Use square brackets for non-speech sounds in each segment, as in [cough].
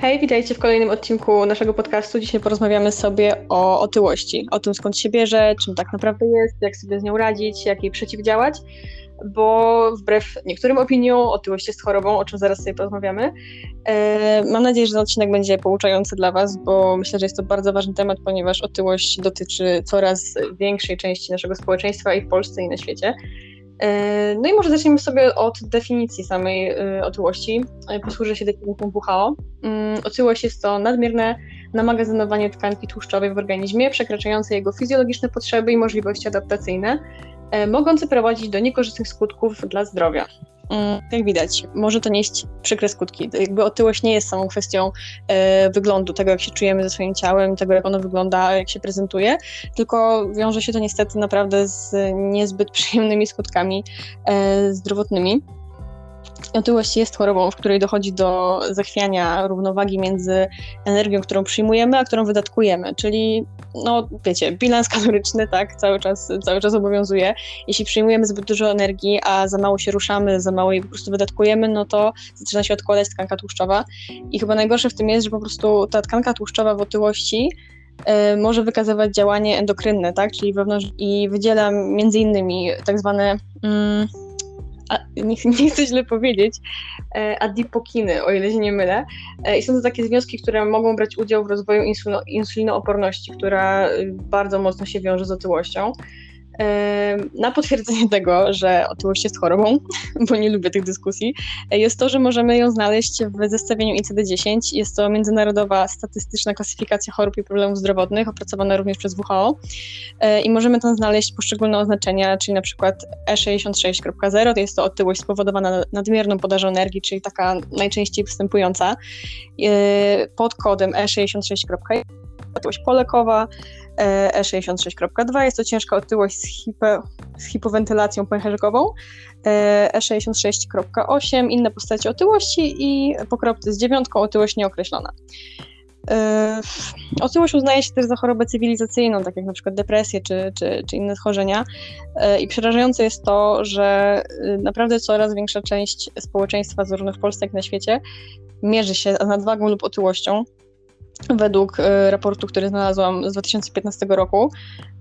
Hej, witajcie w kolejnym odcinku naszego podcastu. Dzisiaj porozmawiamy sobie o otyłości, o tym skąd się bierze, czym tak naprawdę jest, jak sobie z nią radzić, jak jej przeciwdziałać, bo wbrew niektórym opiniom otyłość jest chorobą, o czym zaraz sobie porozmawiamy. E, mam nadzieję, że ten odcinek będzie pouczający dla Was, bo myślę, że jest to bardzo ważny temat, ponieważ otyłość dotyczy coraz większej części naszego społeczeństwa i w Polsce, i na świecie. E, no i może zaczniemy sobie od definicji samej e, otyłości. E, posłużę się definicją WHO. Mm, otyłość jest to nadmierne namagazynowanie tkanki tłuszczowej w organizmie, przekraczające jego fizjologiczne potrzeby i możliwości adaptacyjne, mogące prowadzić do niekorzystnych skutków dla zdrowia. Mm, jak widać, może to nieść przykre skutki. Jakby otyłość nie jest samą kwestią e, wyglądu, tego jak się czujemy ze swoim ciałem, tego jak ono wygląda, jak się prezentuje, tylko wiąże się to niestety naprawdę z niezbyt [laughs] przyjemnymi skutkami e, zdrowotnymi. Otyłość jest chorobą, w której dochodzi do zachwiania równowagi między energią, którą przyjmujemy, a którą wydatkujemy, czyli no wiecie, bilans kaloryczny tak cały czas, cały czas obowiązuje. Jeśli przyjmujemy zbyt dużo energii, a za mało się ruszamy, za mało jej po prostu wydatkujemy, no to zaczyna się odkładać tkanka tłuszczowa. I chyba najgorsze w tym jest, że po prostu ta tkanka tłuszczowa w otyłości y, może wykazywać działanie endokrynne, tak, czyli wewnątrz i wydziela między innymi tak zwane mm, a, nie, [laughs] nie chcę źle powiedzieć, e, adipokiny, o ile się nie mylę. E, I są to takie związki, które mogą brać udział w rozwoju insulino, insulinooporności, która y, bardzo mocno się wiąże z otyłością. Na potwierdzenie [laughs] tego, że otyłość jest chorobą, [laughs] bo nie lubię tych dyskusji, jest to, że możemy ją znaleźć w zestawieniu ICD-10. Jest to międzynarodowa statystyczna klasyfikacja chorób i problemów zdrowotnych, opracowana również przez WHO. E, I możemy tam znaleźć poszczególne oznaczenia, czyli na przykład E66.0 to jest to otyłość spowodowana nadmierną podażą energii, czyli taka najczęściej występująca. E, pod kodem E66.1 otyłość polekowa, E66.2 e jest to ciężka otyłość z, hipo, z hipowentylacją pęcherzkową, E66.8 e inne postacie otyłości i pokropty z dziewiątką. Otyłość nieokreślona. Otyłość uznaje się też za chorobę cywilizacyjną, tak jak na przykład depresję czy, czy, czy inne schorzenia. I przerażające jest to, że y, naprawdę coraz większa część społeczeństwa, zarówno w Polsce, jak i na świecie, mierzy się z nadwagą lub otyłością według e, raportu, który znalazłam z 2015 roku,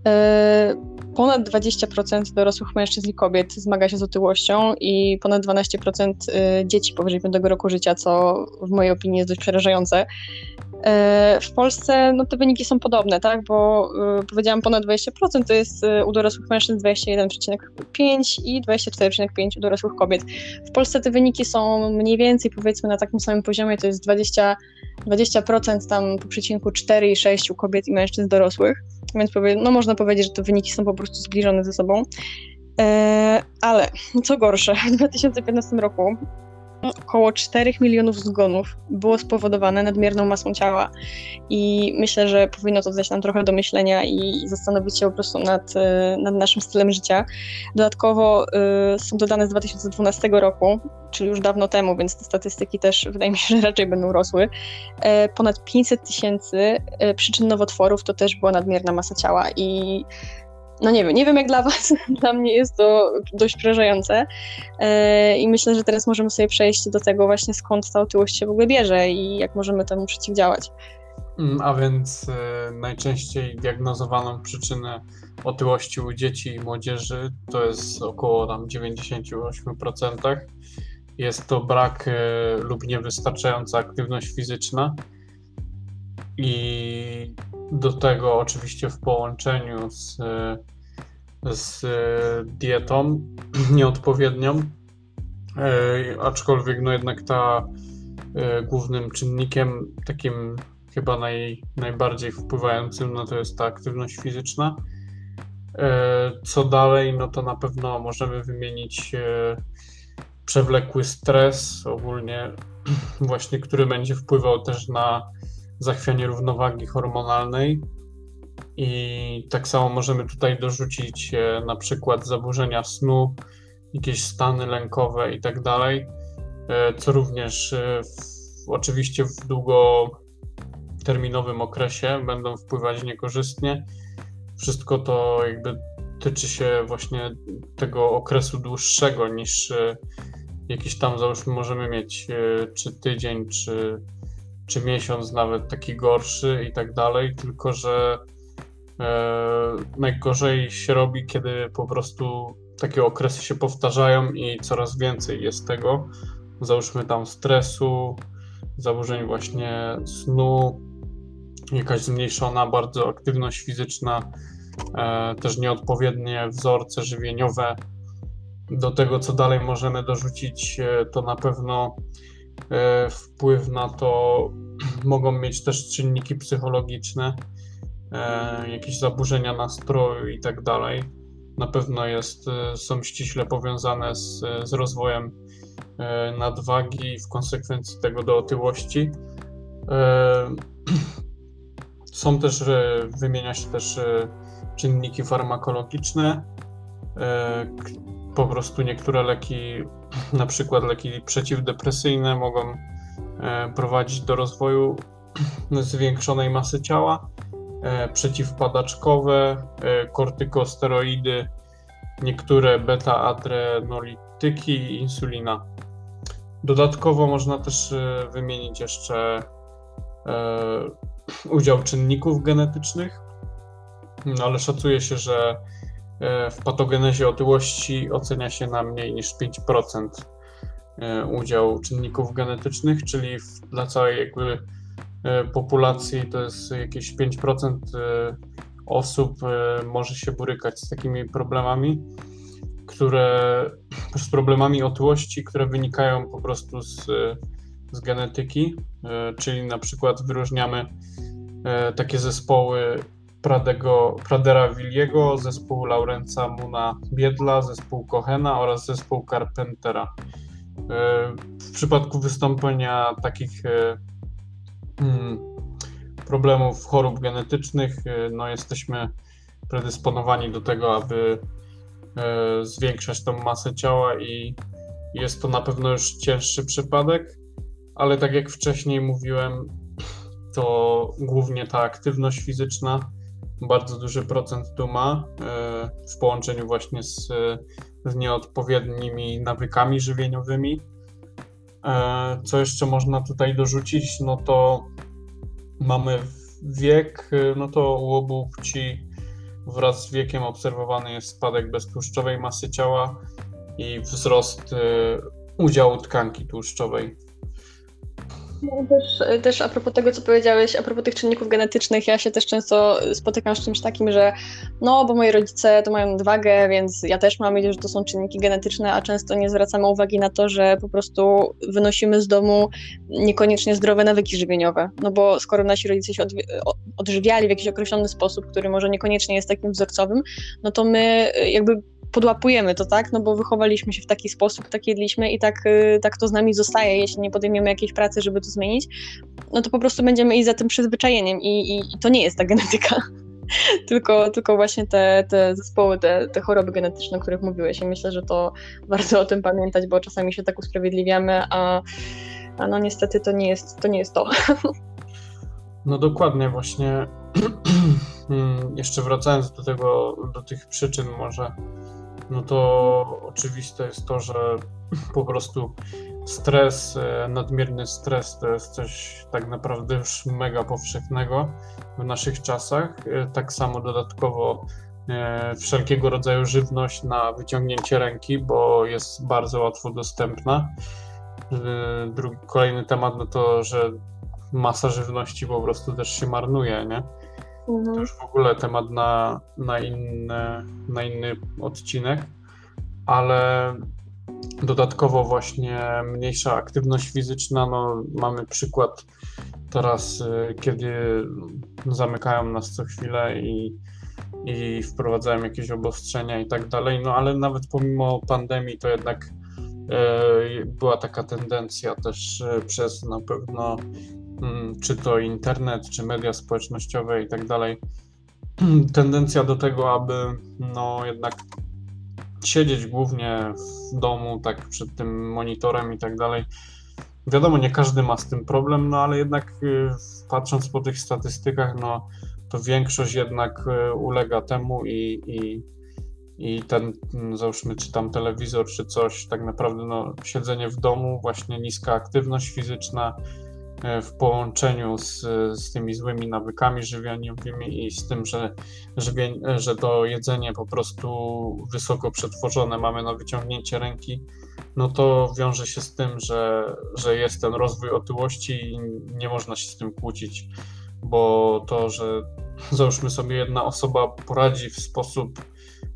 e, ponad 20% dorosłych mężczyzn i kobiet zmaga się z otyłością i ponad 12% e, dzieci powyżej 5 roku życia, co w mojej opinii jest dość przerażające. W Polsce no, te wyniki są podobne, tak? bo powiedziałam ponad 20% to jest u dorosłych mężczyzn 21,5 i 24,5 u dorosłych kobiet. W Polsce te wyniki są mniej więcej powiedzmy na takim samym poziomie, to jest 20 20% tam po przecinku 4 i 6 u kobiet i mężczyzn dorosłych, więc powie, no można powiedzieć, że te wyniki są po prostu zbliżone ze sobą. E, ale co gorsze, w 2015 roku około 4 milionów zgonów było spowodowane nadmierną masą ciała i myślę, że powinno to dać nam trochę do myślenia i zastanowić się po prostu nad, e, nad naszym stylem życia. Dodatkowo y, są to dane z 2012 roku, czyli już dawno temu, więc te statystyki też wydaje mi się, [laughs] że raczej będą rosły. Y, ponad 500 tysięcy y, przyczyn nowotworów to też była nadmierna masa ciała i no nie wiem, nie wiem jak dla Was, [laughs] dla mnie jest to dość przerażające e, i myślę, że teraz możemy sobie przejść do tego właśnie skąd ta otyłość się w ogóle bierze i jak możemy temu przeciwdziałać. Mm, a więc e, najczęściej diagnozowaną przyczynę otyłości u dzieci i młodzieży to jest około tam 98%. Jest to brak e, lub niewystarczająca aktywność fizyczna i do tego oczywiście w połączeniu z, z dietą [clears throat] nieodpowiednią, e, aczkolwiek no jednak ta e, głównym czynnikiem takim chyba naj, najbardziej wpływającym no to jest ta aktywność fizyczna. E, co dalej, no to na pewno możemy wymienić przewlekły stres ogólnie [clears throat] właśnie, który będzie wpływał też na zachwianie równowagi hormonalnej. I tak samo możemy tutaj dorzucić e, na przykład zaburzenia snu, jakieś stany lękowe i tak dalej, e, co również e, w, oczywiście w długoterminowym okresie będą wpływać niekorzystnie. Wszystko to jakby tyczy się właśnie tego okresu dłuższego niż jakiś tam załóżmy możemy mieć czy tydzień, czy czy miesiąc nawet taki gorszy i tak dalej, tylko że e, najgorzej się robi, kiedy po prostu takie okresy się powtarzają i coraz więcej jest tego. Załóżmy tam stresu, zaburzeń właśnie snu, jakaś zmniejszona bardzo aktywność fizyczna, e, też nieodpowiednie wzorce żywieniowe. Do tego, co dalej możemy dorzucić, e, to na pewno wpływ na to [clears throat] mogą mieć też czynniki psychologiczne, jakieś zaburzenia nastroju i tak dalej. Na pewno jest, są ściśle powiązane z, z rozwojem nadwagi i w konsekwencji tego do otyłości. [clears throat] Są też, wymienia się też e, czynniki farmakologiczne. E, po prostu niektóre leki, na przykład leki przeciwdepresyjne, mogą e, prowadzić do rozwoju [clears throat] zwiększonej masy ciała. Przeciwpadaczkowe, kortykosteroidy, niektóre beta-adrenolityki i insulina. Dodatkowo można też wymienić jeszcze udział czynników genetycznych, no ale szacuje się, że e, w patogenezie otyłości ocenia się na mniej niż 5% e, udział czynników genetycznych, czyli dla całej jakby e, populacji to jest jakieś 5% osób może się borykać z takimi problemami, które z problemami otyłości, które wynikają po prostu z z genetyki, e, czyli na przykład wyróżniamy e, takie zespoły Pradego, Pradera Williego, zespół Laurenca Muna Biedla, zespół Cohena oraz zespół Carpentera. E, w przypadku wystąpienia takich hmm, problemów, chorób genetycznych, no jesteśmy predysponowani do tego, aby zwiększać tą masę ciała i jest to na pewno już cięższy przypadek ale tak jak wcześniej mówiłem, to głównie ta aktywność fizyczna bardzo duży procent tu ma e, w połączeniu właśnie z, z nieodpowiednimi nawykami żywieniowymi. E, co jeszcze można tutaj dorzucić? No to mamy wiek, no to u obu płci wraz z wiekiem obserwowany jest spadek beztłuszczowej masy ciała i wzrost e, udziału tkanki tłuszczowej no, też, też a propos tego, co powiedziałeś, a propos tych czynników genetycznych, ja się też często spotykam z czymś takim, że no, bo moi rodzice to mają nadwagę, więc ja też mam wiedzieć, że to są czynniki genetyczne, a często nie zwracamy uwagi na to, że po prostu wynosimy z domu niekoniecznie zdrowe nawyki żywieniowe. No bo skoro nasi rodzice się odżywiali w jakiś określony sposób, który może niekoniecznie jest takim wzorcowym, no to my jakby podłapujemy to, tak? No bo wychowaliśmy się w taki sposób, tak jedliśmy i tak, y, tak to z nami zostaje. Jeśli nie podejmiemy jakiejś pracy, żeby to zmienić, no to po prostu będziemy iść za tym przyzwyczajeniem i, i, i to nie jest ta genetyka. [laughs] tylko, tylko właśnie te, te zespoły, te, te choroby genetyczne, o których mówiłeś i myślę, że to warto o tym pamiętać, bo czasami się tak usprawiedliwiamy, a, a no niestety to nie jest to. Nie jest to. [laughs] No dokładnie, właśnie hmm, [clears throat] jeszcze wracając do tego, do tych przyczyn może no to oczywiste jest to, że [laughs] po prostu stres, e, nadmierny stres to jest coś tak naprawdę już mega powszechnego w naszych czasach. E, tak samo dodatkowo e, wszelkiego rodzaju żywność na wyciągnięcie ręki, bo jest bardzo łatwo dostępna. Drugi, kolejny temat, no to, że masa żywności po prostu też się marnuje, nie? Mhm. To już w ogóle temat na, na, inny, na inny odcinek, ale dodatkowo właśnie mniejsza aktywność fizyczna, no mamy przykład teraz, y, kiedy zamykają nas co chwilę i, i wprowadzają jakieś obostrzenia i tak dalej, no ale nawet pomimo pandemii to jednak y, była taka tendencja też y, przez na pewno czy to internet, czy media społecznościowe i tak dalej, [clears throat] tendencja do tego, aby no jednak siedzieć głównie w domu, tak przed tym monitorem i tak dalej. Wiadomo, nie każdy ma z tym problem, no ale jednak y, patrząc po tych statystykach, no to większość jednak y, ulega temu i, i, i ten, mm, załóżmy, czy tam telewizor, czy coś, tak naprawdę no, siedzenie w domu, właśnie niska aktywność fizyczna, w połączeniu z, z tymi złymi nawykami żywieniowymi i z tym, że, żywień, że to jedzenie po prostu wysoko przetworzone mamy na wyciągnięcie ręki, no to wiąże się z tym, że, że jest ten rozwój otyłości i nie można się z tym kłócić, bo to, że [laughs] załóżmy sobie jedna osoba poradzi w sposób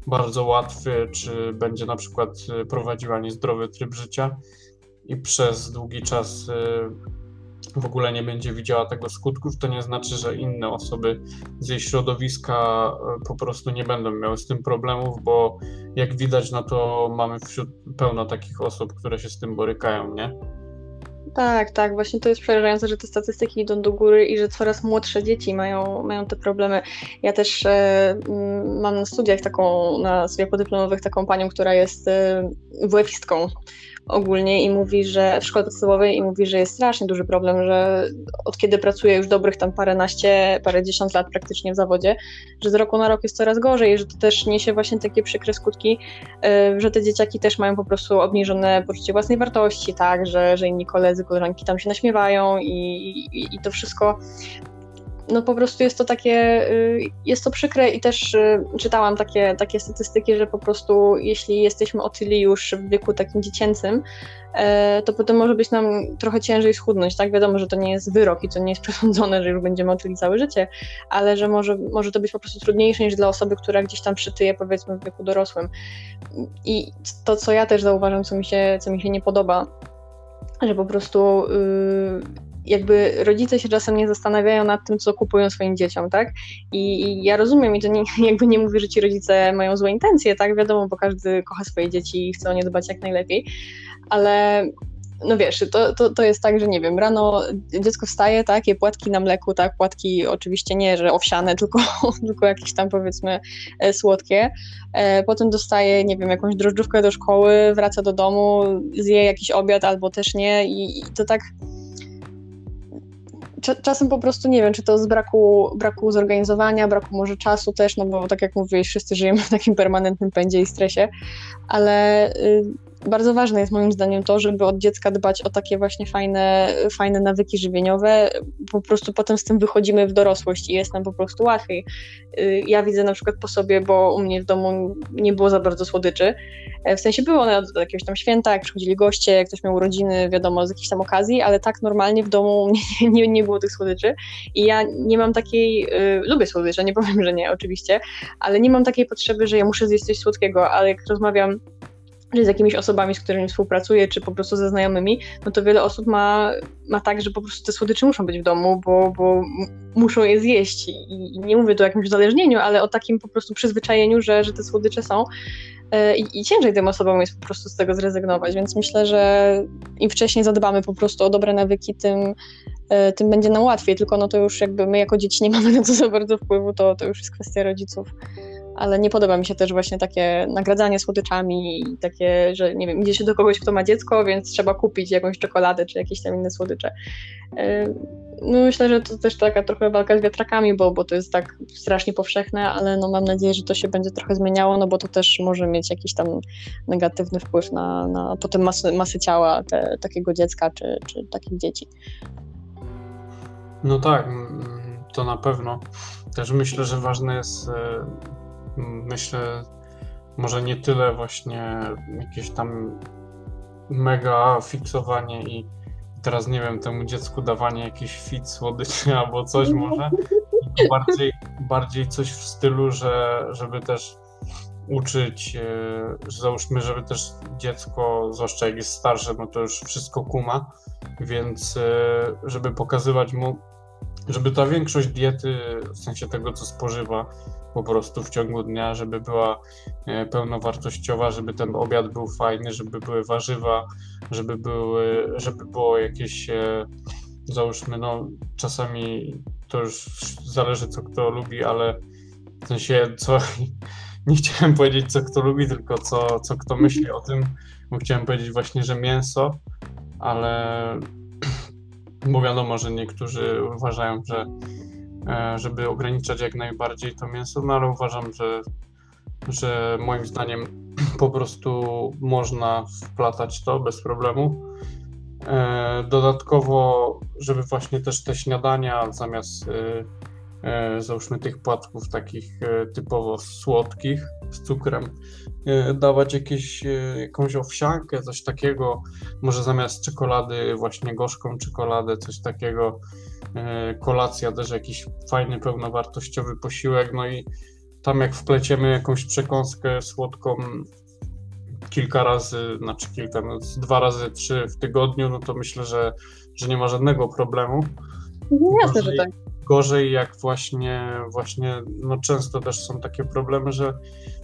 bardzo łatwy, czy będzie na przykład y, prowadziła niezdrowy tryb życia i przez długi czas w ogóle nie będzie widziała tego skutków, to nie znaczy, że inne osoby z jej środowiska y, po prostu nie będą miały z tym problemów, bo jak widać, no to mamy wśród pełno takich osób, które się z tym borykają, nie? Tak, tak, właśnie to jest przerażające, że te statystyki idą do góry i że coraz młodsze dzieci mają, mają te problemy. Ja też e, mam na studiach taką, na studiach podyplomowych taką panią, która jest e, WF-istką ogólnie i mówi, że w szkole podstawowej i mówi, że jest strasznie duży problem, że od kiedy pracuje już dobrych tam paręnaście, parędziesiąt lat praktycznie w zawodzie, że z roku na rok jest coraz gorzej i że to też niesie właśnie takie przykre skutki, e, że te dzieciaki też mają po prostu obniżone poczucie własnej wartości, tak, że, że inni koledzy, koleżanki tam się naśmiewają i, i, i to wszystko no po prostu jest to takie, y, jest to przykre i też y, czytałam takie, takie statystyki, że po prostu jeśli jesteśmy otyli już w wieku takim dziecięcym, e, to potem może być nam trochę ciężej schudnąć, tak? Wiadomo, że to nie jest wyrok i to nie jest [laughs] przesądzone, że już będziemy otyli całe życie, ale że może, może to być po prostu trudniejsze niż dla osoby, która gdzieś tam przytyje powiedzmy w wieku dorosłym. I to, co ja też zauważam, co mi się, co mi się nie podoba, że po prostu yy, jakby rodzice się czasem nie zastanawiają nad tym, co kupują swoim dzieciom, tak? I, i ja rozumiem i to nie, [laughs] jakby nie mówię, że ci rodzice mają złe intencje, tak? Wiadomo, bo każdy kocha swoje dzieci i chce o nie dbać jak najlepiej, ale no wiesz, to, to, to jest tak, że nie wiem, rano dziecko wstaje, tak, je płatki na mleku, tak, płatki oczywiście nie, że owsiane, [laughs] tylko, tylko jakieś tam powiedzmy e, słodkie, e, potem dostaje, nie wiem, jakąś drożdżówkę do szkoły, wraca do domu, zje jakiś obiad albo też nie i, i to tak czasem po prostu nie wiem, czy to z braku, braku zorganizowania, braku może czasu też, no bo tak jak mówiłeś, wszyscy żyjemy w takim permanentnym pędzie i stresie, ale y, bardzo ważne jest moim zdaniem to, żeby od dziecka dbać o takie właśnie fajne, fajne nawyki żywieniowe. Po prostu potem z tym wychodzimy w dorosłość i jest nam po prostu łatwiej. Y, ja widzę na przykład po sobie, bo u mnie w domu nie było za bardzo słodyczy. E, w sensie było one od jakiegoś tam święta, jak przychodzili goście, jak ktoś miał urodziny, wiadomo, z jakiejś tam okazji, ale tak normalnie w domu [laughs] nie, nie, nie było tych słodyczy. I ja nie mam takiej, y, lubię słodycze, nie powiem, że nie, oczywiście, ale nie mam takiej potrzeby, że ja muszę zjeść coś słodkiego, ale jak rozmawiam czy z jakimiś osobami, z którymi współpracuję, czy po prostu ze znajomymi, no to wiele osób ma, ma tak, że po prostu te słodycze muszą być w domu, bo, bo muszą je zjeść. I nie mówię tu o jakimś uzależnieniu, ale o takim po prostu przyzwyczajeniu, że, że te słodycze są. E, I, I ciężej tym osobom jest po prostu z tego zrezygnować, więc myślę, że im wcześniej zadbamy po prostu o dobre nawyki, tym, e, tym będzie nam łatwiej. Tylko no to już jakby my jako dzieci nie [laughs] mamy na to za bardzo wpływu, to, to już jest kwestia rodziców ale nie podoba mi się też właśnie takie nagradzanie słodyczami i takie, że nie wiem, idzie się do kogoś, kto ma dziecko, więc trzeba kupić jakąś czekoladę czy jakieś tam inne słodycze. No myślę, że to też taka trochę walka z wiatrakami, bo, bo to jest tak strasznie powszechne, ale no mam nadzieję, że to się będzie trochę zmieniało, no bo to też może mieć jakiś tam negatywny wpływ na, na potem masy, masy ciała te, takiego dziecka czy, czy takich dzieci. No tak, to na pewno. Też myślę, że ważne jest e, myślę, może nie tyle właśnie jakieś tam mega fiksowanie i teraz nie wiem, temu dziecku dawanie jakiś fit słodyczy [laughs] albo coś może, bardziej, bardziej coś w stylu, że żeby też uczyć, e, że załóżmy, żeby też dziecko, zwłaszcza jak jest starsze, no to już wszystko kuma, więc e, żeby pokazywać mu, żeby ta większość diety, w sensie tego, co spożywa, po prostu w ciągu dnia, żeby była e, pełnowartościowa, żeby ten obiad był fajny, żeby były warzywa, żeby, były, żeby było jakieś, e, załóżmy, no czasami to już zależy, co kto lubi, ale w sensie, co, [laughs] nie chciałem powiedzieć, co kto lubi, tylko co, co kto myśli o tym, bo chciałem powiedzieć właśnie, że mięso, ale bo wiadomo, że niektórzy uważają, że E, żeby ograniczać jak najbardziej to mięso, no ale uważam, że, że moim zdaniem [clears throat] po prostu można wplatać to bez problemu. E, dodatkowo, żeby właśnie też te śniadania zamiast e, załóżmy tych płatków takich typowo słodkich z cukrem, dawać jakieś, jakąś owsiankę, coś takiego, może zamiast czekolady właśnie gorzką czekoladę, coś takiego, kolacja też jakiś fajny, pełnowartościowy posiłek, no i tam jak wpleciemy jakąś przekąskę słodką kilka razy, znaczy kilka, no dwa razy, trzy w tygodniu, no to myślę, że, że nie ma żadnego problemu. No jasne, że tak. Gorzej jak właśnie, właśnie, no często też są takie problemy, że,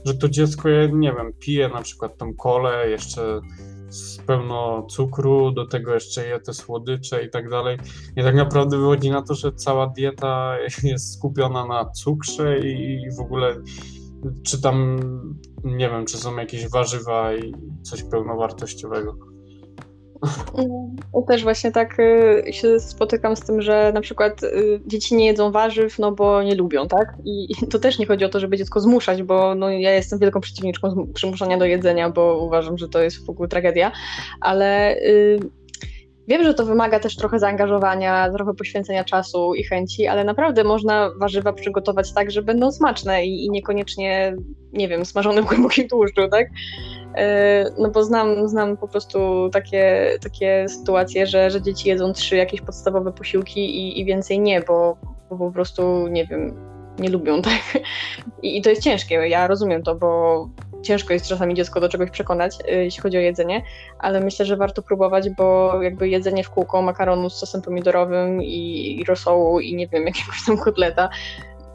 że to dziecko, je, nie wiem, pije na przykład tą kolę, jeszcze z pełno cukru, do tego jeszcze je te słodycze i tak dalej. I tak naprawdę wychodzi na to, że cała dieta [laughs] jest skupiona na cukrze i w ogóle czy tam, nie wiem, czy są jakieś warzywa i coś pełnowartościowego. Ja też właśnie tak y, się spotykam z tym, że na przykład y, dzieci nie jedzą warzyw, no bo nie lubią, tak? I to też nie chodzi o to, żeby dziecko zmuszać, bo no, ja jestem wielką przeciwniczką przymuszania do jedzenia, bo uważam, że to jest w ogóle tragedia, ale y, Wiem, że to wymaga też trochę zaangażowania, trochę poświęcenia czasu i chęci, ale naprawdę można warzywa przygotować tak, że będą smaczne i, i niekoniecznie, nie wiem, smażone w głębokim tłuszczu, tak? E, no bo znam, znam po prostu takie, takie sytuacje, że, że dzieci jedzą trzy jakieś podstawowe posiłki i, i więcej nie, bo, bo po prostu, nie wiem, nie lubią, [laughs] tak? I, I, to jest ciężkie, ja rozumiem to, bo ciężko jest czasami dziecko do czegoś przekonać, y, jeśli chodzi o jedzenie, ale myślę, że warto próbować, bo jakby jedzenie w kółko makaronu z sosem pomidorowym i, i rosołu i nie wiem, [laughs] jakiegoś tam kotleta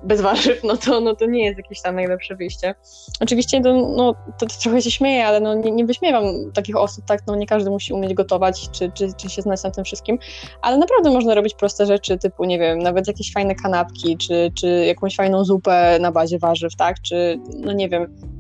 bez warzyw, no to, no to nie jest jakieś tam najlepsze wyjście. Oczywiście to, no, to, to trochę się śmieję, ale no, nie, nie wyśmiewam takich osób, tak, no nie każdy musi umieć gotować, czy, czy, czy się znać na tym wszystkim, ale naprawdę można robić proste rzeczy, typu, nie wiem, nawet jakieś fajne kanapki, czy, czy jakąś fajną zupę na bazie warzyw, tak, czy, no nie wiem,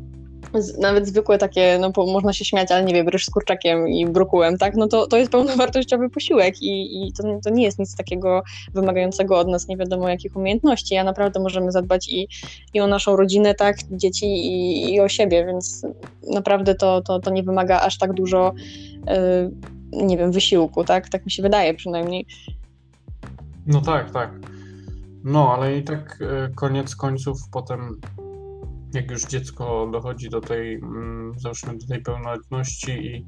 nawet zwykłe takie, no można się śmiać, ale nie wiem, ryż z kurczakiem i brokułem, tak, no to, to jest pełnowartościowy posiłek i, i to, to nie jest nic takiego wymagającego od nas nie wiadomo jakich umiejętności, a naprawdę możemy zadbać i, i o naszą rodzinę, tak, dzieci i, i o siebie, więc naprawdę to, to, to nie wymaga aż tak dużo, yy, nie wiem, wysiłku, tak, tak mi się wydaje przynajmniej. No tak, tak. No, ale i tak y, koniec końców potem jak już dziecko dochodzi do tej, mm, załóżmy, do tej pełnoletności i,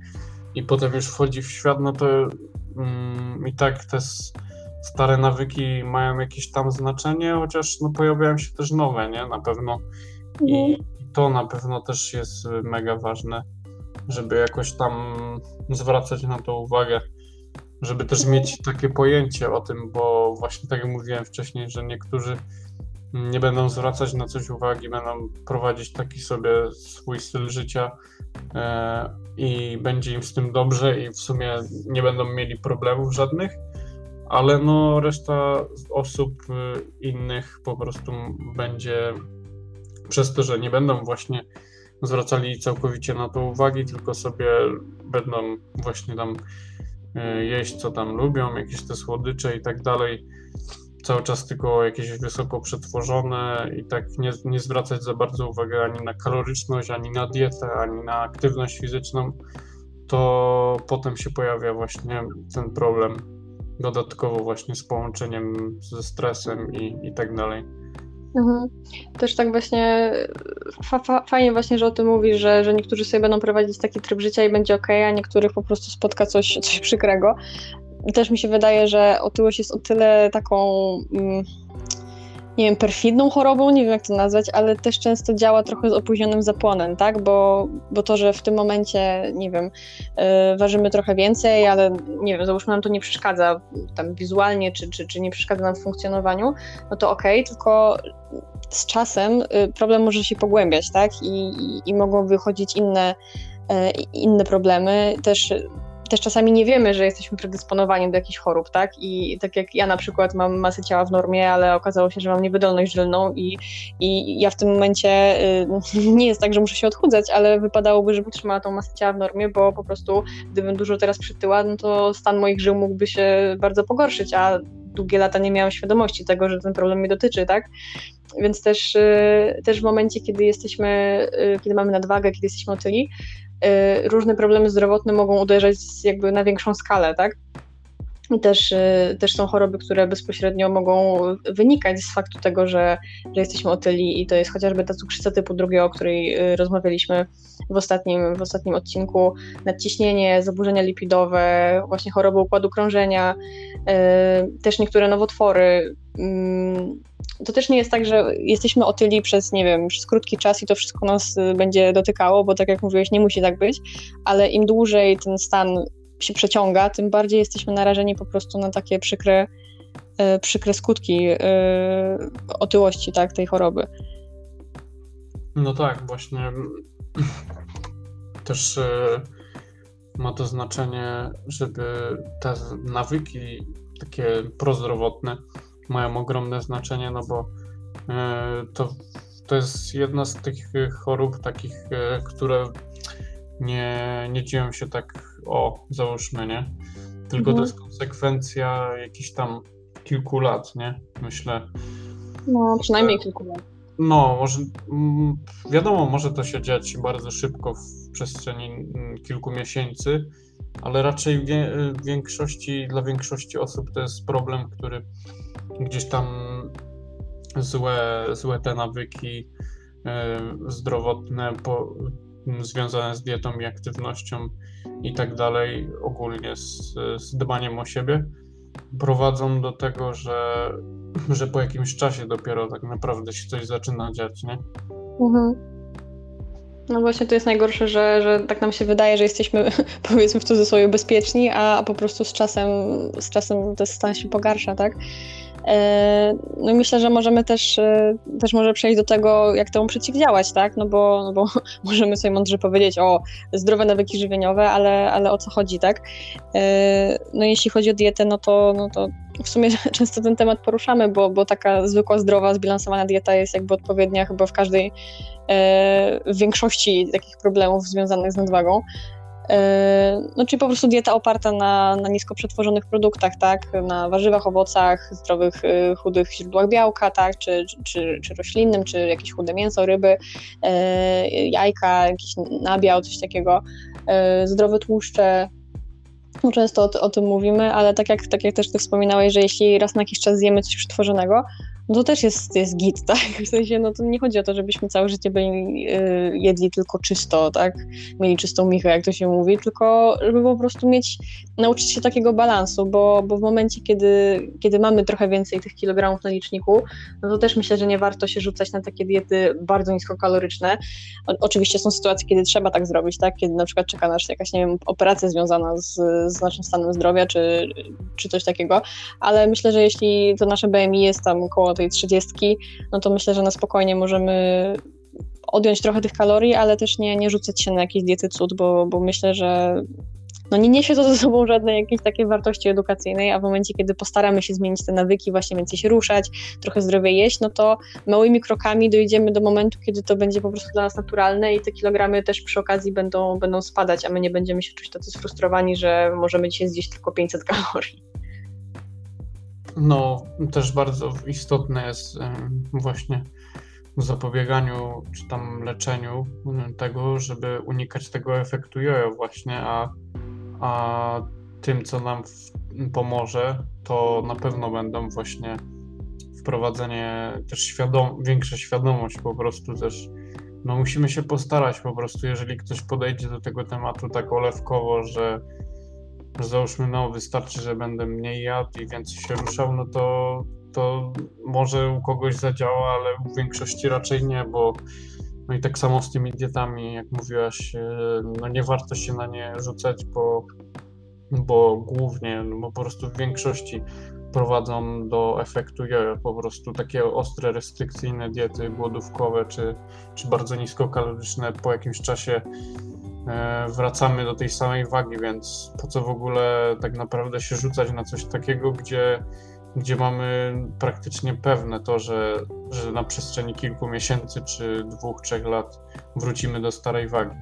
i potem już wchodzi w świat, no to mm, i tak te stare nawyki mają jakieś tam znaczenie, chociaż no, pojawiają się też nowe, nie? Na pewno. I, mhm. To na pewno też jest mega ważne, żeby jakoś tam zwracać na to uwagę żeby też mhm. mieć takie pojęcie o tym, bo właśnie tak jak mówiłem wcześniej, że niektórzy nie będą zwracać na coś uwagi, będą prowadzić taki sobie swój styl życia e, i będzie im z tym dobrze i w sumie nie będą mieli problemów żadnych, ale no reszta osób e, innych po prostu będzie przez to, że nie będą właśnie zwracali całkowicie na to uwagi, tylko sobie będą właśnie tam e, jeść co tam lubią, jakieś te słodycze i tak dalej, cały czas tylko jakieś wysoko przetworzone i tak nie, nie zwracać za bardzo uwagi ani na kaloryczność, ani na dietę, ani na aktywność fizyczną, to potem się pojawia właśnie ten problem dodatkowo właśnie z połączeniem ze stresem i, i tak dalej. Mhm. Też tak właśnie fa, fa, fajnie właśnie, że o tym mówisz, że, że niektórzy sobie będą prowadzić taki tryb życia i będzie ok, a niektórych po prostu spotka coś, coś przykrego też mi się wydaje, że otyłość jest o tyle taką, mm, nie wiem, perfidną chorobą, nie wiem jak to nazwać, ale też często działa trochę z opóźnionym zapłonem, tak? Bo, bo to, że w tym momencie, nie wiem, yy, ważymy trochę więcej, ale nie wiem, załóżmy nam to nie przeszkadza tam wizualnie, czy, czy, czy nie przeszkadza nam w funkcjonowaniu, no to okej, okay, tylko z czasem y, problem może się pogłębiać, tak? I, i, i mogą wychodzić inne, y, inne problemy. Też też czasami nie wiemy, że jesteśmy predysponowani do jakichś chorób, tak? I tak jak ja na przykład mam masę ciała w normie, ale okazało się, że mam niewydolność żylną i, i ja w tym momencie y, [laughs] nie jest tak, że muszę się odchudzać, ale wypadałoby, żebym trzymała tą masę ciała w normie, bo po prostu gdybym dużo teraz przytyła, no to stan moich żył mógłby się bardzo pogorszyć, a długie lata nie miałam świadomości tego, że ten problem mnie dotyczy, tak? Więc też, y, też w momencie, kiedy jesteśmy, y, kiedy mamy nadwagę, kiedy jesteśmy otyli, różne problemy zdrowotne mogą uderzać jakby na większą skalę, tak? Też, y, też są choroby, które bezpośrednio mogą wynikać z faktu tego, że, że jesteśmy otyli i to jest chociażby ta cukrzyca typu drugiego, o której y, rozmawialiśmy w ostatnim, w ostatnim odcinku, nadciśnienie, zaburzenia lipidowe, właśnie choroby układu krążenia, y, też niektóre nowotwory. Mm, to też nie jest tak, że jesteśmy otyli przez, nie wiem, przez krótki czas i to wszystko nas będzie dotykało, bo tak jak mówiłeś, nie musi tak być, ale im dłużej ten stan się przeciąga, tym bardziej jesteśmy narażeni po prostu na takie przykre, e, przykre skutki e, otyłości tak, tej choroby. No tak, właśnie też e, ma to znaczenie, żeby te nawyki takie prozdrowotne mają ogromne znaczenie, no bo to, to jest jedna z tych chorób takich, które nie, nie dzieją się tak, o, załóżmy, nie? Tylko mhm. to jest konsekwencja jakichś tam kilku lat, nie? Myślę. No, przynajmniej kilku lat. No, może, mm, wiadomo, może to się dziać bardzo szybko w przestrzeni mm, kilku miesięcy, ale raczej w większości, dla większości osób to jest problem, który gdzieś tam złe, złe te nawyki e, zdrowotne po, związane z dietą i aktywnością i tak dalej, ogólnie z, z dbaniem o siebie, prowadzą do tego, że, że po jakimś czasie dopiero tak naprawdę się coś zaczyna dziać, nie? Mhm. No właśnie to jest najgorsze, że, że tak nam się wydaje, że jesteśmy [laughs] powiedzmy w cudzysłowie bezpieczni, a, a po prostu z czasem, z czasem ten stan się pogarsza, tak? E, no i myślę, że możemy też, e, też może przejść do tego, jak temu przeciwdziałać, tak? No bo, no bo [laughs] możemy sobie mądrze powiedzieć o zdrowe nawyki żywieniowe, ale, ale o co chodzi, tak? E, no jeśli chodzi o dietę, no to, no to w sumie [laughs] często ten temat poruszamy, bo, bo taka zwykła, zdrowa, zbilansowana dieta jest jakby odpowiednia chyba w każdej, w większości takich problemów związanych z nadwagą. Yy, no, czyli po prostu dieta oparta na, na nisko przetworzonych produktach, tak, na warzywach, owocach, zdrowych, yy, chudych źródłach białka, tak, czy, czy, czy roślinnym, czy jakieś chude mięso, ryby, yy, jajka, jakiś nabiał, coś takiego, zdrowe tłuszcze, no, często o, o, tym mówimy, ale tak jak, tak jak też ty wspominałeś, że jeśli raz na jakiś czas zjemy coś przetworzonego, no to też jest, jest git, tak? [laughs] W sensie, no to nie chodzi o to, żebyśmy całe życie byli, yy, jedli tylko czysto, tak? Mieli czystą michę, jak to się mówi, tylko żeby po prostu mieć, nauczyć się takiego balansu, bo, bo w momencie, kiedy, kiedy mamy trochę więcej tych kilogramów na liczniku, no to też myślę, że nie warto się rzucać na takie diety bardzo niskokaloryczne. O, oczywiście są sytuacje, kiedy trzeba tak zrobić, tak? Kiedy na przykład czeka nas jakaś, nie wiem, operacja związana z, z naszym stanem zdrowia, czy, czy coś takiego, ale myślę, że jeśli to nasze BMI jest tam około tej trzydziestki, no to myślę, że na spokojnie możemy odjąć trochę tych kalorii, ale też nie, nie rzucać się na jakieś diety cud, bo, bo myślę, że no nie niesie to ze sobą żadnej jakiejś takiej wartości edukacyjnej, a w momencie, kiedy postaramy się zmienić te nawyki, właśnie więcej się ruszać, trochę zdrowiej jeść, no to małymi krokami dojdziemy do momentu, kiedy to będzie po prostu dla nas naturalne i te kilogramy też przy okazji będą, będą spadać, a my nie będziemy się czuć tacy sfrustrowani, że możemy dzisiaj zjeść tylko 500 kalorii. No, też bardzo istotne jest właśnie w zapobieganiu czy tam leczeniu tego, żeby unikać tego efektu jojo właśnie, a, a tym, co nam pomoże, to na pewno będą właśnie wprowadzenie też świadom większa świadomość po prostu też. No musimy się postarać po prostu, jeżeli ktoś podejdzie do tego tematu tak olewkowo, że załóżmy, no wystarczy, że będę mniej jadł i więcej się ruszał, no to, to może u kogoś zadziała, ale w większości raczej nie, bo no i tak samo z tymi dietami, jak mówiłaś, e, no nie warto się na nie rzucać, bo, bo głównie, no bo po prostu w większości prowadzą do efektu jojo, po prostu takie ostre, restrykcyjne diety głodówkowe, czy, czy bardzo niskokaloryczne po jakimś czasie wracamy do tej samej wagi, więc po co w ogóle tak naprawdę się rzucać na coś takiego, gdzie, gdzie mamy praktycznie pewne to, że, że na przestrzeni kilku miesięcy czy dwóch, trzech lat wrócimy do starej wagi.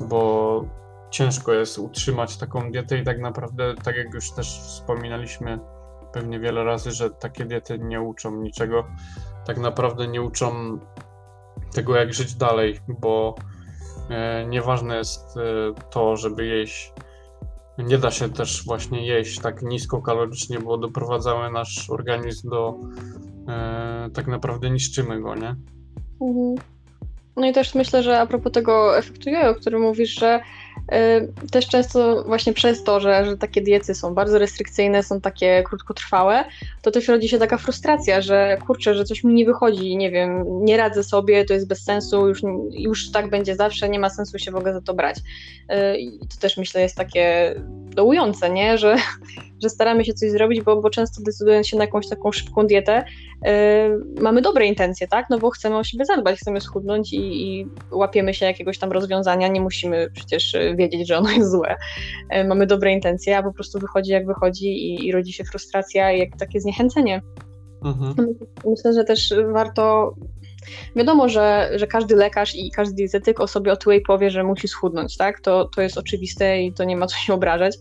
Bo ciężko jest utrzymać taką dietę i tak naprawdę, tak jak już też wspominaliśmy pewnie wiele razy, że takie diety nie uczą niczego. Tak naprawdę nie uczą tego, jak żyć dalej, bo E, nieważne jest e, to, żeby jeść. Nie da się też właśnie jeść tak niskokalorycznie, bo doprowadzamy nasz organizm do. E, tak naprawdę niszczymy go, nie? Mhm. No i też myślę, że a propos tego efektu jojo, o którym mówisz, że też często właśnie przez to, że, że takie diety są bardzo restrykcyjne, są takie krótkotrwałe, to też rodzi się taka frustracja, że kurczę, że coś mi nie wychodzi, nie wiem, nie radzę sobie, to jest bez sensu, już, już tak będzie zawsze, nie ma sensu się w ogóle za to brać. Y, I to też myślę jest takie dołujące, nie? Że, [laughs] że staramy się coś zrobić, bo, bo często decydując się na jakąś taką szybką dietę, yy, mamy dobre intencje, tak? No bo chcemy o siebie zadbać, chcemy schudnąć i, i, łapiemy się jakiegoś tam rozwiązania, nie musimy przecież wiedzieć, że ono jest złe. Yy, mamy dobre intencje, a po prostu wychodzi jak wychodzi i, i rodzi się frustracja i jak takie zniechęcenie. Mhm. Myślę, że też warto Wiadomo, że, że każdy lekarz i każdy dietetyk o sobie otyłej powie, że musi schudnąć, tak? To, to jest oczywiste i to nie ma co się obrażać,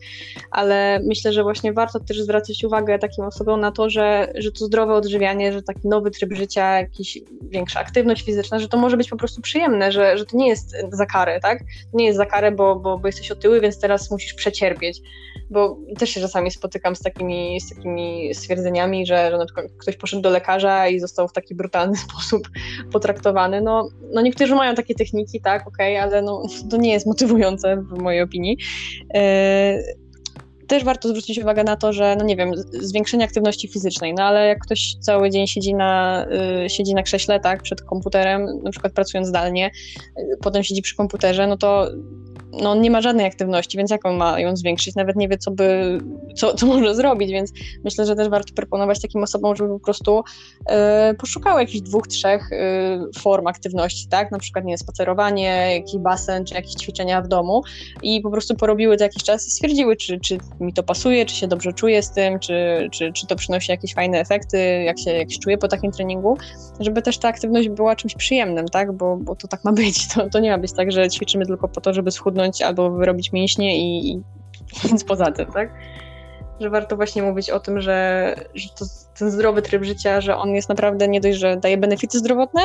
ale myślę, że właśnie warto też zwracać uwagę takim osobom na to, że, że to zdrowe odżywianie, że taki nowy tryb życia, jakaś większa aktywność fizyczna, że to może być po prostu przyjemne, że, że to nie jest za karę, tak? To nie jest za karę, bo, bo, bo jesteś otyły, więc teraz musisz przecierpieć bo też się czasami spotykam z takimi, z takimi stwierdzeniami, że, że na przykład ktoś poszedł do lekarza i został w taki brutalny [laughs] sposób potraktowany. No, no niektórzy mają takie techniki, tak, okej, okay, ale no, to nie jest motywujące w mojej opinii. Yy, też warto zwrócić uwagę na to, że, no nie wiem, zwiększenie aktywności fizycznej, no ale jak ktoś cały dzień siedzi na, y, siedzi na krześle, tak, przed komputerem, na przykład pracując zdalnie, y, potem siedzi przy komputerze, no to no on nie ma żadnej aktywności, więc jak on ma ją zwiększyć? Nawet nie wie, co by, co, co może zrobić, więc myślę, że też warto proponować takim osobom, żeby po prostu y, poszukały jakichś dwóch, trzech y, form aktywności, tak? Na przykład, nie spacerowanie, jakiś basen, czy jakieś ćwiczenia w domu i po prostu porobiły to jakiś czas i stwierdziły, czy, czy mi to pasuje, czy się dobrze czuję z tym, czy, czy, czy to przynosi jakieś fajne efekty, jak się, jak się czuję po takim treningu, żeby też ta aktywność była czymś przyjemnym, tak? Bo, bo to tak ma być. [laughs] To, to nie ma być tak, że ćwiczymy tylko po to, żeby schudnąć albo wyrobić mięśnie i, i nic poza tym, tak? Że warto właśnie mówić o tym, że, że to, ten zdrowy tryb życia, że on jest naprawdę nie dość, że daje benefity zdrowotne,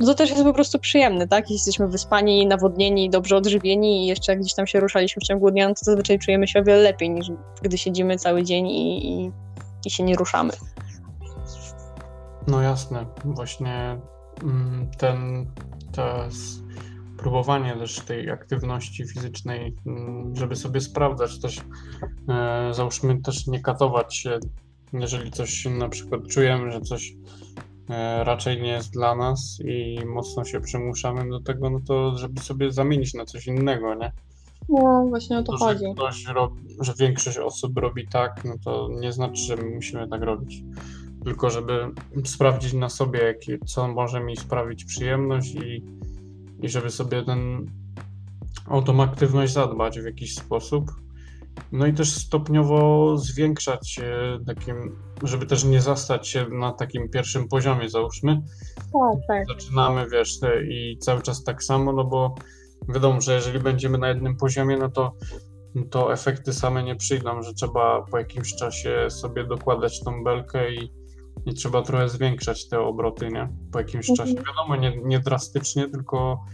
no to też jest po prostu przyjemny, tak? Jeśli jesteśmy wyspani, nawodnieni, dobrze odżywieni i jeszcze gdzieś tam się ruszaliśmy w ciągu dnia, no to zazwyczaj czujemy się o wiele lepiej niż gdy siedzimy cały dzień i, i, i się nie ruszamy. No jasne, właśnie mm, ten, to próbowanie też tej aktywności fizycznej, mm, żeby sobie sprawdzać też, e, załóżmy też nie katować się, jeżeli coś na przykład czujemy, że coś e, raczej nie jest dla nas i mocno się przymuszamy do tego, no to żeby sobie zamienić na coś innego, nie? No, właśnie o to, to chodzi. Że, ktoś robi, że większość osób robi tak, no to nie znaczy, że my musimy tak robić. Tylko żeby sprawdzić na sobie, jakie, co może mi sprawić przyjemność i i żeby sobie ten, o tą aktywność zadbać w jakiś sposób. No i też stopniowo zwiększać takim, żeby też nie zastać się na takim pierwszym poziomie, załóżmy. Tak, tak. Zaczynamy, wiesz, i cały czas tak samo, no bo wiadomo, że jeżeli będziemy na jednym poziomie, no to, to efekty same nie przyjdą, że trzeba po jakimś czasie sobie dokładać tą belkę i, i trzeba trochę zwiększać te obroty, nie? Po jakimś mhm. czasie. Wiadomo, nie, nie drastycznie, tylko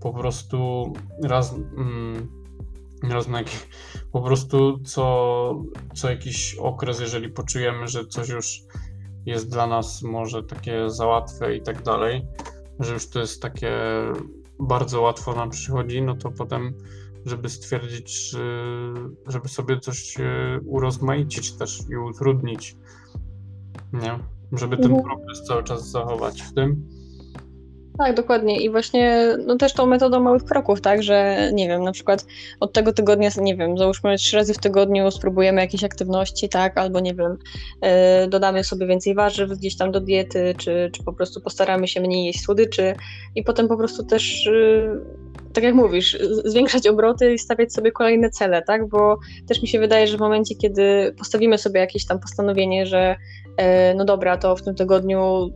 po prostu raz, mm, raz na po prostu co, co jakiś okres, jeżeli poczujemy, że coś już jest dla nas może takie za łatwe i tak dalej, że już to jest takie bardzo łatwo nam przychodzi, no to potem żeby stwierdzić, żeby sobie coś e, urozmaicić też i utrudnić, nie? Żeby ten mhm. progres cały czas zachować w tym. Tak, dokładnie. I właśnie no też tą metodą małych kroków, tak, że nie wiem, na przykład od tego tygodnia, nie wiem, załóżmy trzy razy w tygodniu spróbujemy jakieś aktywności, tak, albo nie wiem, yy, dodamy sobie więcej warzyw gdzieś tam do diety, czy, czy po prostu postaramy się mniej jeść słodyczy i potem po prostu też yy, tak jak mówisz, zwiększać obroty i stawiać sobie kolejne cele, tak? Bo też mi się wydaje, że w momencie, kiedy postawimy sobie jakieś tam postanowienie, że e, no dobra, to w tym tygodniu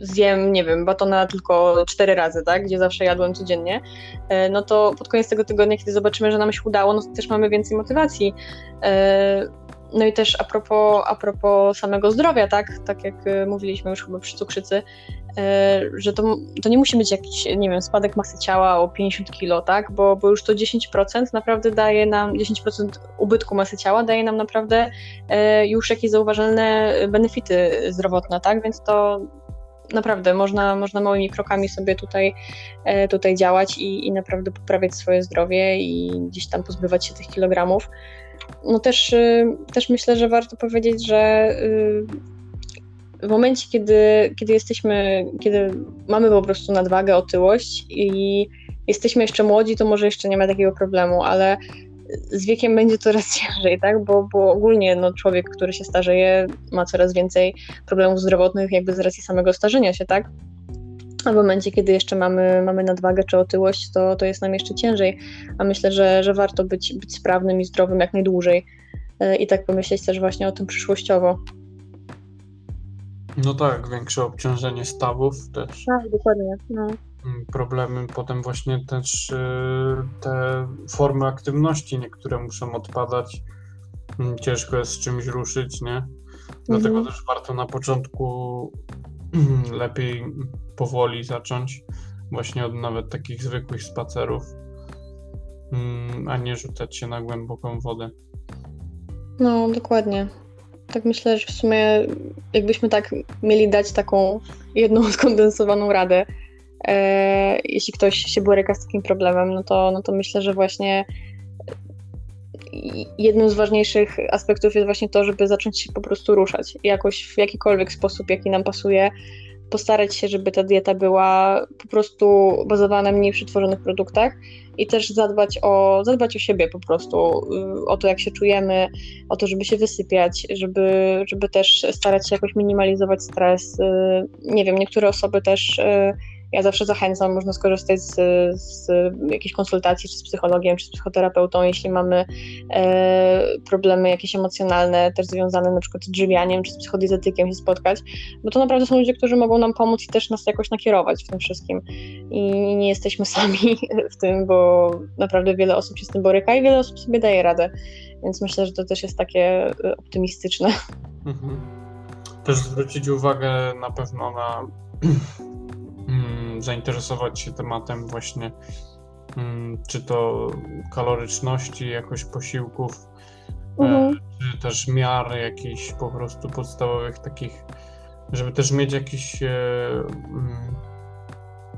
zjem, nie wiem, batona tylko cztery razy, tak, gdzie zawsze jadłem codziennie, e, no to pod koniec tego tygodnia, kiedy zobaczymy, że nam się udało, no to też mamy więcej motywacji. No i też a propos, a propos samego zdrowia, tak, tak jak y, mówiliśmy już chyba przy cukrzycy, y, że to, to nie musi być jakiś, nie wiem, spadek masy ciała o 50 kg, tak, bo, bo już to 10% naprawdę daje nam, 10% ubytku masy ciała daje nam naprawdę y, już jakieś zauważalne benefity zdrowotne, tak, więc to naprawdę można, można małymi krokami sobie tutaj, tutaj działać i, i naprawdę poprawiać swoje zdrowie i gdzieś tam pozbywać się tych kilogramów no też, y, też myślę, że warto powiedzieć, że y, w momencie, kiedy, kiedy jesteśmy, kiedy mamy po prostu nadwagę, otyłość i jesteśmy jeszcze młodzi, to może jeszcze nie ma takiego problemu, ale z wiekiem będzie coraz [laughs] ciężej, tak? Bo, bo ogólnie no, człowiek, który się starzeje, ma coraz więcej problemów zdrowotnych, jakby z racji samego starzenia się, tak? A w momencie, kiedy jeszcze mamy, mamy nadwagę czy otyłość, to, to jest nam jeszcze ciężej. A myślę, że, że warto być, być sprawnym i zdrowym jak najdłużej. E, I tak pomyśleć też właśnie o tym przyszłościowo. No tak, większe obciążenie stawów też. Tak, dokładnie. No. Mm, problemy potem właśnie też y, te formy aktywności niektóre muszą odpadać. Mm, ciężko jest z czymś ruszyć, nie? Dlatego mhm. też warto na początku [clears throat] lepiej powoli zacząć, właśnie od nawet takich zwykłych spacerów, mm, a nie rzucać się na głęboką wodę. No, dokładnie. Tak myślę, że w sumie jakbyśmy tak mieli dać taką jedną [laughs] skondensowaną radę, e, jeśli ktoś się boryka z takim problemem, no to, no to myślę, że właśnie jednym z ważniejszych aspektów jest właśnie to, żeby zacząć się po prostu ruszać jakoś w jakikolwiek sposób, jaki nam pasuje, postarać się, żeby ta dieta była po prostu bazowana na mniej przetworzonych produktach i też zadbać o, zadbać o siebie po prostu, y, o to jak się czujemy, o to, żeby się wysypiać, żeby, żeby też starać się jakoś minimalizować stres. Y, nie wiem, niektóre osoby też y, ja zawsze zachęcam, można skorzystać z, z jakiejś konsultacji, czy z psychologiem, czy z psychoterapeutą, jeśli mamy e, problemy jakieś emocjonalne, też związane na przykład z drzewianiem, czy z psychodietetykiem się spotkać, bo to naprawdę są ludzie, którzy mogą nam pomóc i też nas jakoś nakierować w tym wszystkim. I nie jesteśmy [laughs] sami w tym, bo naprawdę wiele osób się z tym boryka i wiele osób sobie daje radę. Więc myślę, że to też jest takie e, optymistyczne. Mhm. Też zwrócić uwagę na pewno na [clears throat] zainteresować się tematem właśnie mm, czy to kaloryczności jakoś posiłków, e, mhm. czy też miar jakichś po prostu podstawowych takich, żeby też mieć jakiś e, mm,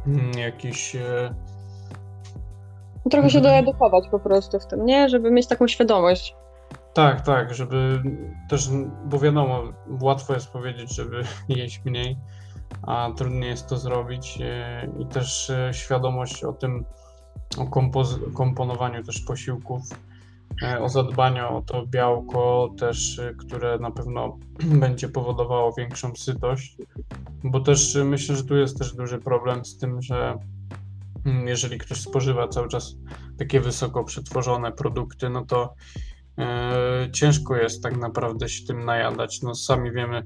mm, jakiś e, Trochę się mhm. doedukować po prostu w tym, nie? Żeby mieć taką świadomość. Tak, tak, żeby też, bo wiadomo, łatwo jest powiedzieć, żeby [laughs] jeść mniej, a trudniej jest to zrobić e, i też e, świadomość o tym, o komponowaniu też posiłków, e, o zadbaniu o to białko też, które na pewno [clears throat] będzie powodowało większą sytość, bo też myślę, że tu jest też duży problem z tym, że mm, jeżeli ktoś spożywa cały czas takie wysoko przetworzone produkty, no to ciężko jest tak naprawdę się tym najadać. No sami wiemy,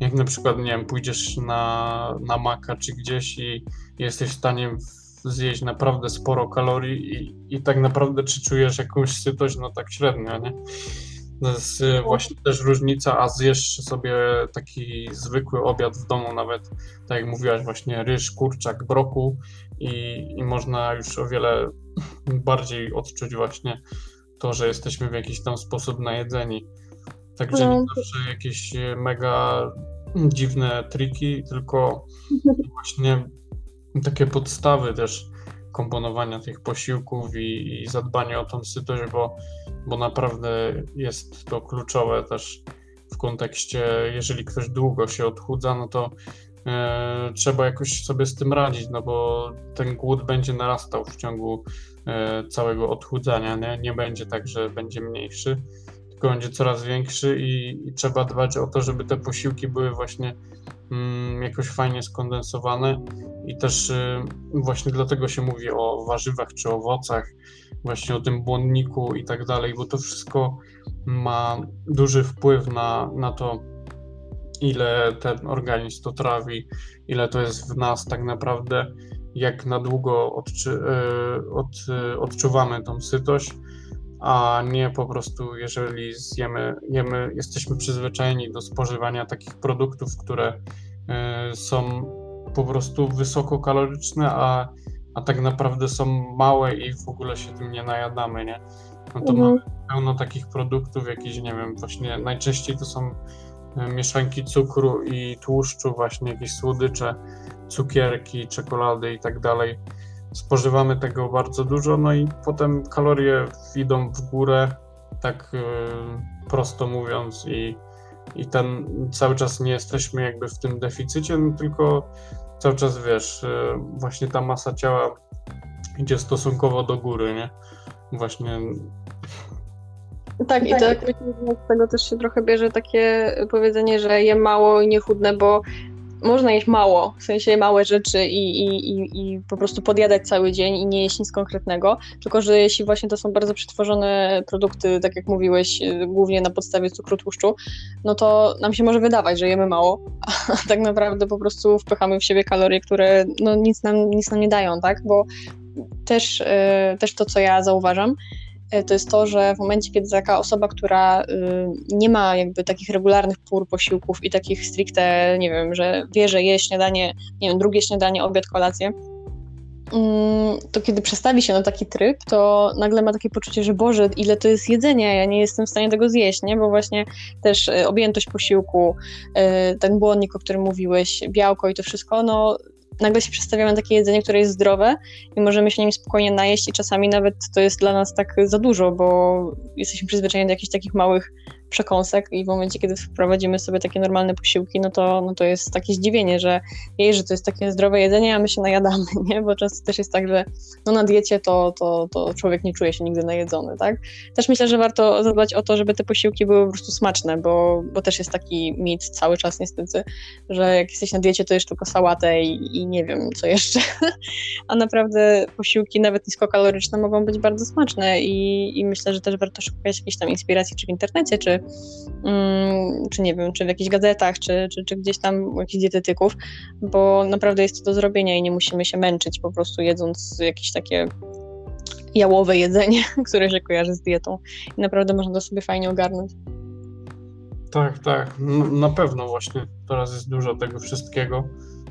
jak na przykład, nie wiem, pójdziesz na, na maka czy gdzieś i jesteś w stanie zjeść naprawdę sporo kalorii i, i tak naprawdę czy czujesz jakąś sytość, no tak średnio, nie? To jest y, właśnie też różnica, a zjesz sobie taki zwykły obiad w domu, nawet tak jak mówiłaś, właśnie ryż, kurczak, broku i, i można już o wiele bardziej odczuć właśnie to, że jesteśmy w jakiś tam sposób najedzeni. Także no. nie zawsze jakieś e, mega dziwne triki, tylko [laughs] właśnie takie podstawy też komponowania tych posiłków i, i zadbania o tą sytość, bo, bo naprawdę jest to kluczowe też w kontekście, jeżeli ktoś długo się odchudza, no to e, trzeba jakoś sobie z tym radzić, no bo ten głód będzie narastał w ciągu e, całego odchudzania, nie? nie będzie tak, że będzie mniejszy będzie coraz większy i, i, trzeba dbać o to, żeby te posiłki były właśnie mm, jakoś fajnie skondensowane. I też y, właśnie dlatego się mówi o warzywach czy owocach, właśnie o tym błonniku i tak dalej, bo to wszystko ma duży wpływ na, na to, ile ten organizm to trawi, ile to jest w nas tak naprawdę, jak na długo odczy, y, od, y, odczuwamy tą sytość a nie po prostu, jeżeli zjemy, jemy, jesteśmy przyzwyczajeni do spożywania takich produktów, które y, są po prostu wysokokaloryczne, a, a tak naprawdę są małe i w ogóle się tym nie najadamy, nie? No to mhm. mamy pełno takich produktów, jakieś, nie wiem, właśnie najczęściej to są y, mieszanki cukru i tłuszczu, właśnie jakieś słodycze, cukierki, czekolady i tak dalej spożywamy tego bardzo dużo, no i potem kalorie idą w górę, tak yy, prosto mówiąc, i, i ten cały czas nie jesteśmy jakby w tym deficycie, no tylko cały czas wiesz, yy, właśnie ta masa ciała idzie stosunkowo do góry, nie? Właśnie. Tak, i tak z tego też się trochę bierze takie powiedzenie, że je mało i nie chudne, bo można jeść mało, w sensie małe rzeczy i, i, i, i, po prostu podjadać cały dzień i nie jeść nic konkretnego, tylko że jeśli właśnie to są bardzo przetworzone produkty, tak jak mówiłeś, y, głównie na podstawie cukru, tłuszczu, no to nam się może wydawać, że jemy mało, [laughs] a tak naprawdę po prostu wpychamy w siebie kalorie, które no, nic, nam, nic nam nie dają, tak, bo też, yy, też to, co ja zauważam, to jest to, że w momencie, kiedy taka osoba, która y, nie ma jakby takich regularnych pór posiłków i takich stricte, nie wiem, że wie, że je śniadanie, nie wiem, drugie śniadanie, obiad, kolację, mm, to kiedy przestawi się na taki tryb, to nagle ma takie poczucie, że Boże, ile to jest jedzenia, ja nie jestem w stanie tego zjeść, nie? Bo właśnie też y, objętość posiłku, y, ten błonnik, o którym mówiłeś, białko i to wszystko, no nagle się przestawiamy na takie jedzenie, które jest zdrowe i możemy się nim spokojnie najeść i czasami nawet to jest dla nas tak za dużo, bo jesteśmy przyzwyczajeni do jakichś takich małych przekąsek i w momencie, kiedy wprowadzimy sobie takie normalne posiłki, no to, no to jest takie zdziwienie, że jej, że to jest takie zdrowe jedzenie, a my się najadamy, [laughs] nie? Bo często też jest tak, że no na diecie to, to, to człowiek nie czuje się nigdy najedzony, tak? Też myślę, że warto zadbać o to, żeby te posiłki były po prostu smaczne, bo, bo też jest taki mit cały czas niestety, że jak jesteś na diecie, to jesz tylko sałatę i, i nie wiem, co jeszcze. [laughs] a naprawdę posiłki nawet niskokaloryczne mogą być bardzo smaczne i, i myślę, że też warto szukać jakiejś tam inspiracji czy w internecie, czy Mm, czy nie wiem, czy w jakichś gazetach, czy, czy, czy gdzieś tam u jakichś dietetyków, bo naprawdę jest to do zrobienia i nie musimy się męczyć po prostu jedząc jakieś takie jałowe jedzenie, [laughs] które się kojarzy z dietą i naprawdę można to sobie fajnie ogarnąć. Tak, tak, no, na pewno właśnie teraz jest dużo tego wszystkiego.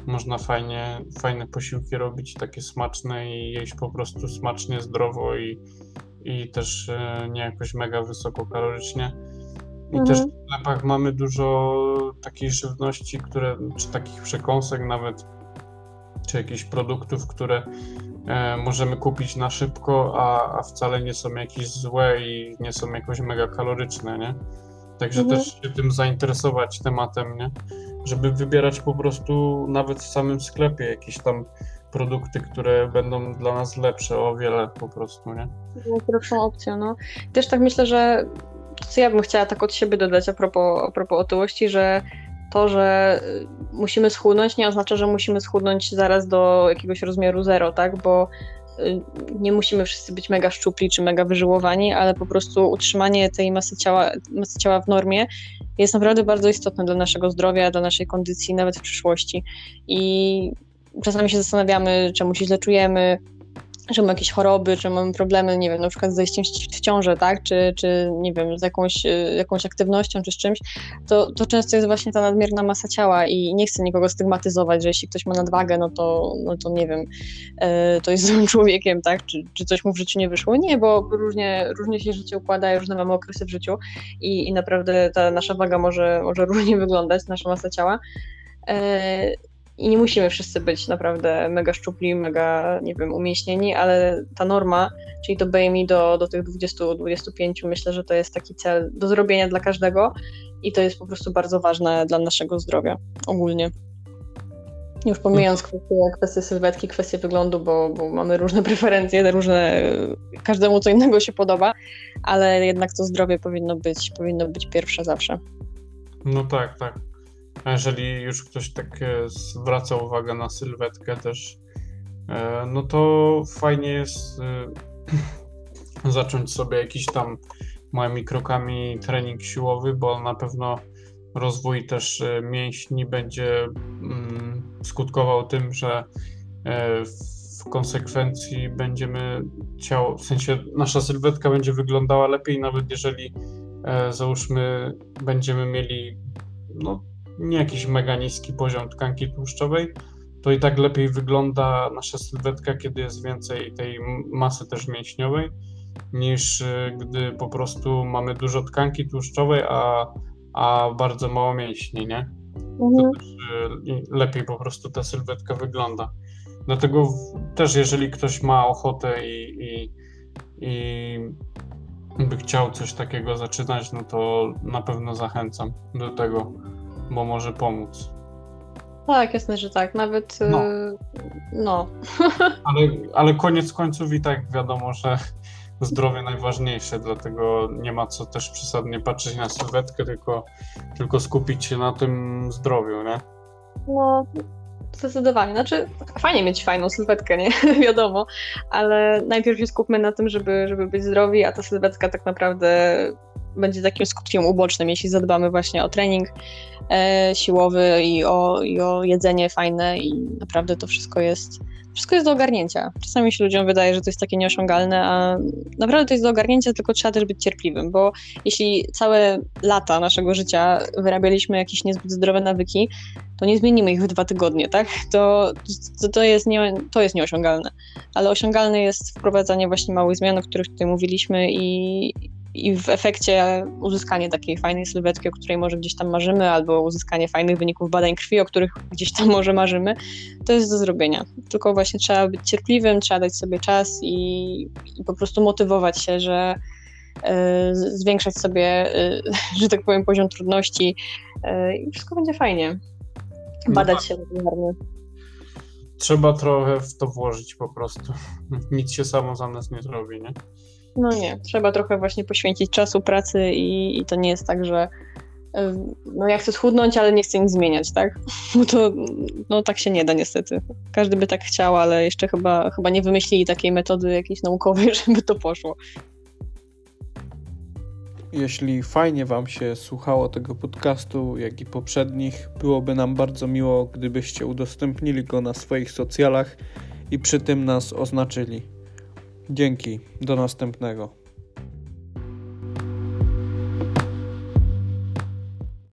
Można fajnie, fajne posiłki robić, takie smaczne i jeść po prostu smacznie, zdrowo i, i też e, nie jakoś mega wysokokalorycznie. I mhm. też w sklepach mamy dużo takiej żywności, które, czy takich przekąsek nawet, czy jakichś produktów, które e, możemy kupić na szybko, a, a wcale nie są jakieś złe i nie są jakoś mega kaloryczne, nie? Także mhm. też się tym zainteresować tematem, nie? Żeby wybierać po prostu nawet w samym sklepie jakieś tam produkty, które będą dla nas lepsze o wiele po prostu, nie? Lepszą opcją, no. Też tak myślę, że co ja bym chciała tak od siebie dodać a propos, a propos otyłości, że to, że y, musimy schudnąć, nie oznacza, że musimy schudnąć zaraz do jakiegoś rozmiaru zero, tak? Bo y, nie musimy wszyscy być mega szczupli czy mega wyżyłowani, ale po prostu utrzymanie tej masy ciała, masy ciała w normie jest naprawdę bardzo istotne dla naszego zdrowia, dla naszej kondycji, nawet w przyszłości. I czasami się zastanawiamy, czemu się źle czujemy, że mamy jakieś choroby, czy mamy problemy, nie wiem, na przykład z zajściem w ciążę, tak, czy, czy nie wiem, z jakąś, y, jakąś aktywnością, czy z czymś, to, to często jest właśnie ta nadmierna masa ciała i nie chcę nikogo stygmatyzować, że jeśli ktoś ma nadwagę, no to, no to nie wiem, e, to jest [laughs] złym człowiekiem, tak, czy, czy coś mu w życiu nie wyszło. Nie, bo różnie, różnie się życie układa, różne mamy okresy w życiu i, i naprawdę ta nasza waga może, może [laughs] różnie wyglądać, nasza masa ciała. I nie musimy wszyscy być naprawdę mega szczupli, mega, nie wiem, umieśnieni, ale ta norma, czyli to BMI do, do tych 20-25, myślę, że to jest taki cel do zrobienia dla każdego i to jest po prostu bardzo ważne dla naszego zdrowia ogólnie. Już pomijając kwestie, kwestie sylwetki, kwestie wyglądu, bo, bo mamy różne preferencje, różne, każdemu co innego się podoba, ale jednak to zdrowie powinno być, powinno być pierwsze zawsze. No tak, tak. A jeżeli już ktoś tak e, zwraca uwagę na sylwetkę też, e, no to fajnie jest e, [clears throat] zacząć sobie jakiś tam małymi krokami trening siłowy, bo na pewno rozwój też mięśni będzie mm, skutkował tym, że w konsekwencji będziemy ciało, w sensie nasza sylwetka będzie wyglądała lepiej, nawet jeżeli załóżmy będziemy mieli no, nie jakiś mega niski poziom tkanki tłuszczowej, to i tak lepiej wygląda nasza sylwetka, kiedy jest więcej tej masy też mięśniowej, niż e, gdy po prostu mamy dużo tkanki tłuszczowej, a, a bardzo mało mięśni, nie? Mhm. To też e, lepiej po prostu ta sylwetka wygląda. Dlatego też jeżeli ktoś ma ochotę i, i, i by chciał coś takiego zaczynać, no to na pewno zachęcam do tego, bo może pomóc. Tak, jasne, że tak. Nawet no. Yy, no. [laughs] ale, ale koniec końców i tak wiadomo, że [laughs] zdrowie najważniejsze, dlatego nie ma co też przesadnie patrzeć na sylwetkę, tylko, tylko skupić się na tym zdrowiu, nie? No, Zdecydowanie. Znaczy, fajnie mieć fajną sylwetkę, nie? [laughs] Wiadomo, ale najpierw się skupmy na tym, żeby, żeby być zdrowi, a ta sylwetka tak naprawdę będzie takim skutkiem ubocznym, jeśli zadbamy właśnie o trening e, siłowy i o, i o jedzenie fajne i naprawdę to wszystko jest wszystko jest do ogarnięcia. Czasami się ludziom wydaje, że to jest takie nieosiągalne, a naprawdę to jest do ogarnięcia, tylko trzeba też być cierpliwym, bo jeśli całe lata naszego życia wyrabialiśmy jakieś niezbyt zdrowe nawyki, to nie zmienimy ich w dwa tygodnie, tak? To, to, to, jest, nie, to jest nieosiągalne. Ale osiągalne jest wprowadzanie właśnie małych zmian, o których tutaj mówiliśmy i, i w efekcie uzyskanie takiej fajnej sylwetki, o której może gdzieś tam marzymy, albo uzyskanie fajnych wyników badań krwi, o których gdzieś tam może marzymy, to jest do zrobienia. Tylko właśnie trzeba być cierpliwym, trzeba dać sobie czas i, i po prostu motywować się, że y, zwiększać sobie, y, [laughs] że tak powiem, poziom trudności y, i wszystko będzie fajnie. Badać no tak. się regularnie. Trzeba trochę w to włożyć po prostu. [laughs] Nic się samo za nas nie zrobi, nie? No nie, trzeba trochę właśnie poświęcić czasu pracy i, i to nie jest tak, że no ja chcę schudnąć, ale nie chcę nic zmieniać, tak? [laughs] Bo to no tak się nie da niestety. Każdy by tak chciał, ale jeszcze chyba, chyba nie wymyślili takiej metody jakiejś naukowej, [laughs] żeby to poszło. Jeśli fajnie Wam się słuchało tego podcastu, jak i poprzednich, byłoby nam bardzo miło, gdybyście udostępnili go na swoich socjalach i przy tym nas oznaczyli. Dzięki, do następnego.